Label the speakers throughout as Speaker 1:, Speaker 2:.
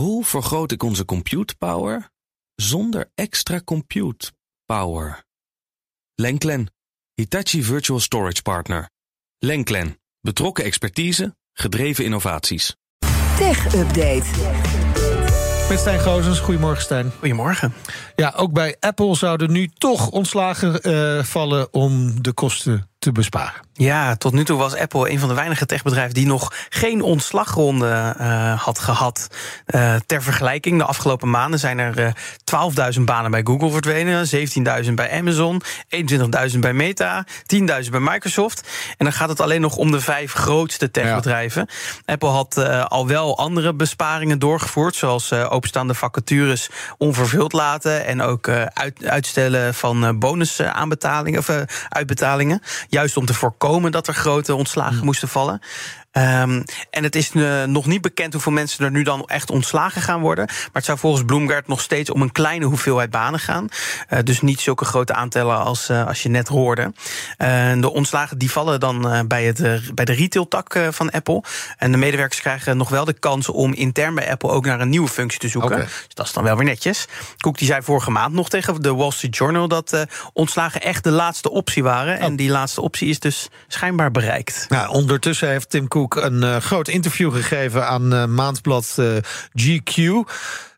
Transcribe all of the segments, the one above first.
Speaker 1: Hoe vergroot ik onze compute power zonder extra compute power? Lenklen, Hitachi Virtual Storage Partner. Lenklen, betrokken expertise, gedreven innovaties.
Speaker 2: Tech Update.
Speaker 3: Met Stijn Gozens. Goedemorgen, Stijn.
Speaker 4: Goedemorgen.
Speaker 3: Ja, ook bij Apple zouden nu toch ontslagen uh, vallen om de kosten te besparen.
Speaker 4: Ja, tot nu toe was Apple een van de weinige techbedrijven die nog geen ontslagronde uh, had gehad. Uh, ter vergelijking, de afgelopen maanden zijn er 12.000 banen bij Google verdwenen, 17.000 bij Amazon, 21.000 bij Meta, 10.000 bij Microsoft. En dan gaat het alleen nog om de vijf grootste techbedrijven. Ja. Apple had al wel andere besparingen doorgevoerd, zoals openstaande vacatures onvervuld laten en ook uit, uitstellen van bonusaanbetalingen of uitbetalingen. Juist om te voorkomen dat er grote ontslagen hmm. moesten vallen. Um, en het is uh, nog niet bekend hoeveel mensen er nu dan echt ontslagen gaan worden. Maar het zou volgens Bloomberg nog steeds om een kleine hoeveelheid banen gaan. Uh, dus niet zulke grote aantallen als, uh, als je net hoorde. de ontslagen die vallen dan bij, het, bij de retailtak van Apple. En de medewerkers krijgen nog wel de kans om intern bij Apple ook naar een nieuwe functie te zoeken. Okay. Dus dat is dan wel weer netjes. Cook die zei vorige maand nog tegen de Wall Street Journal dat ontslagen echt de laatste optie waren. Oh. En die laatste optie is dus schijnbaar bereikt.
Speaker 3: Nou, ondertussen heeft Tim Cook een uh, groot interview gegeven aan uh, maandblad uh, GQ.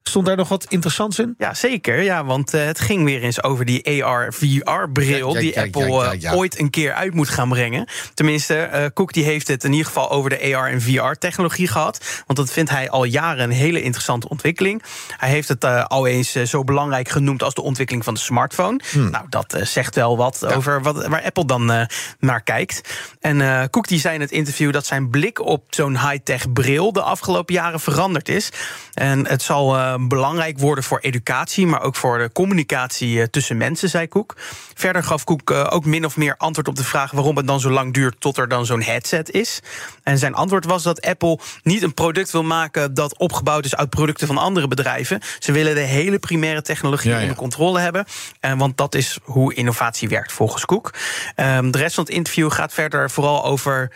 Speaker 3: Stond daar nog wat interessants in?
Speaker 4: Ja, zeker. Ja, want uh, het ging weer eens over die AR-VR-bril... Ja, ja, die Apple uh, ooit een keer uit moet gaan brengen. Tenminste, uh, Cook die heeft het in ieder geval over de AR- en VR-technologie gehad. Want dat vindt hij al jaren een hele interessante ontwikkeling. Hij heeft het al eens zo belangrijk genoemd... als de ontwikkeling van de smartphone. Hmm. Nou, dat zegt wel wat over wat, waar Apple dan naar kijkt. En Cook die zei in het interview dat zijn blik op zo'n high-tech bril... de afgelopen jaren veranderd is. En het zal uh, belangrijk worden voor educatie, maar ook voor de communicatie uh, tussen mensen, zei Koek. Verder gaf Koek uh, ook min of meer antwoord op de vraag waarom het dan zo lang duurt tot er dan zo'n headset is. En zijn antwoord was dat Apple niet een product wil maken dat opgebouwd is uit producten van andere bedrijven. Ze willen de hele primaire technologie ja, ja. onder controle hebben. Uh, want dat is hoe innovatie werkt volgens Koek. Um, de rest van het interview gaat verder vooral over.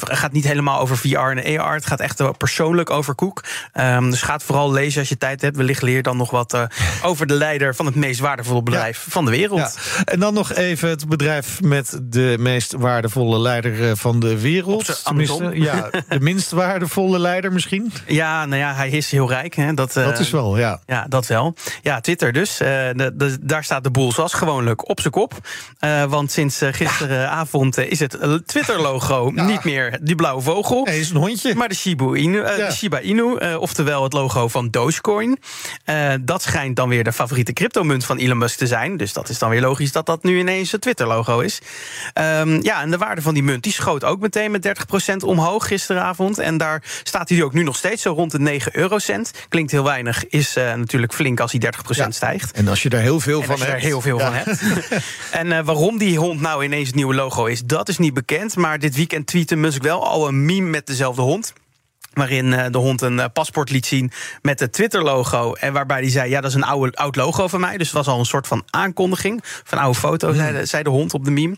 Speaker 4: Gaat niet helemaal over VR en AR. Het gaat echt persoonlijk over Koek. Um, dus gaat vooral lezen als je tijd hebt. Wellicht leer dan nog wat uh, over de leider van het meest waardevolle bedrijf ja. van de wereld. Ja.
Speaker 3: En dan nog even het bedrijf met de meest waardevolle leider van de wereld. Ja, de minst waardevolle leider misschien?
Speaker 4: Ja, nou ja, hij is heel rijk. Hè. Dat, uh,
Speaker 3: dat is wel, ja.
Speaker 4: Ja, dat wel. Ja, Twitter dus. Uh, de, de, daar staat de boel zoals gewoonlijk op zijn kop. want sinds gisteravond ja. is het Twitter-logo niet meer die blauwe vogel.
Speaker 3: Nee, is een hondje.
Speaker 4: Maar de Shiba Inu, de Shiba Inu oftewel het logo van Dogecoin. Uh, dat schijnt dan weer de favoriete cryptomunt van Elon Musk te zijn. Dus dat is dan weer logisch dat dat nu ineens het Twitter-logo is. Um, ja, en de waarde van die munt die schoot ook meteen met 30% omhoog gisteravond. En daar staat hij ook nu nog steeds zo rond de 9 eurocent. Klinkt heel weinig, is uh, natuurlijk flink als hij 30% ja. stijgt.
Speaker 3: En als je daar heel veel
Speaker 4: en
Speaker 3: van
Speaker 4: als je
Speaker 3: hebt.
Speaker 4: er heel veel ja. van hebt. en uh, waarom die hond nou ineens het nieuwe logo is, dat is niet bekend. Maar dit weekend tweette Musk wel al een meme met dezelfde hond waarin de hond een paspoort liet zien met het Twitter-logo. En waarbij hij zei, ja, dat is een oude, oud logo van mij. Dus het was al een soort van aankondiging. Van oude foto, zei, de, zei de hond op de meme.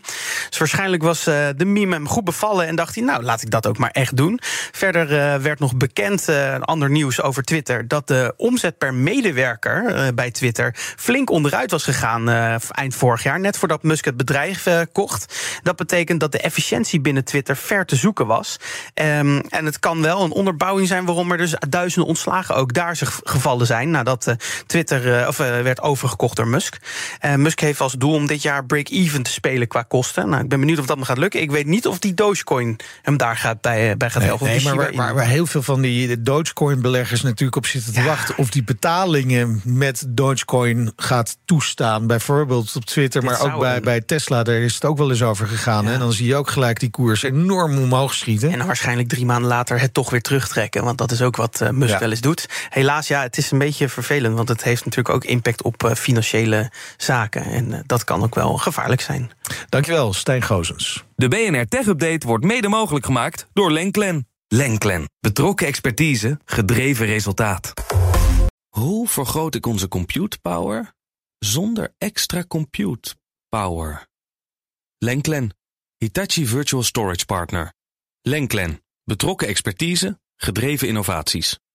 Speaker 4: Dus waarschijnlijk was uh, de meme hem goed bevallen... en dacht hij, nou, laat ik dat ook maar echt doen. Verder werd nog bekend, ander nieuws over Twitter... dat de omzet per medewerker bij Twitter flink onderuit was gegaan... eind vorig jaar, net voordat Musk het bedrijf kocht. Dat betekent dat de efficiëntie binnen Twitter ver te zoeken was. Um, en het kan wel een onderbouwing zijn waarom er dus duizenden ontslagen ook daar zich gevallen zijn nadat uh, Twitter uh, of, uh, werd overgekocht door Musk. Musk heeft als doel om dit jaar break-even te spelen qua kosten. Nou, ik ben benieuwd of dat me gaat lukken. Ik weet niet of die Dogecoin hem daar gaat bij, bij gaat helpen.
Speaker 3: Nee, nee maar waar, waar, heel veel van die Dogecoin-beleggers natuurlijk op zitten te ja. wachten of die betalingen met Dogecoin gaat toestaan. Bijvoorbeeld op Twitter, maar ook bij, bij Tesla. Daar is het ook wel eens over gegaan. Ja. En dan zie je ook gelijk die koers enorm omhoog schieten.
Speaker 4: En waarschijnlijk drie maanden later het toch weer terugtrekken. Want dat is ook wat uh, Musk ja. wel eens doet. Helaas, ja, het is een beetje vervelend. Want het heeft natuurlijk ook impact op uh, financiële zaken. En uh, dat kan ook wel gevaarlijk zijn.
Speaker 3: Dankjewel, Stijn Gozens.
Speaker 1: De BNR Tech Update wordt mede mogelijk gemaakt door Lenklen. Lenklen. Betrokken expertise, gedreven resultaat. Hoe vergroot ik onze compute power zonder extra compute power? Lenklen. Hitachi Virtual Storage Partner. Lenklen. Betrokken expertise, gedreven innovaties.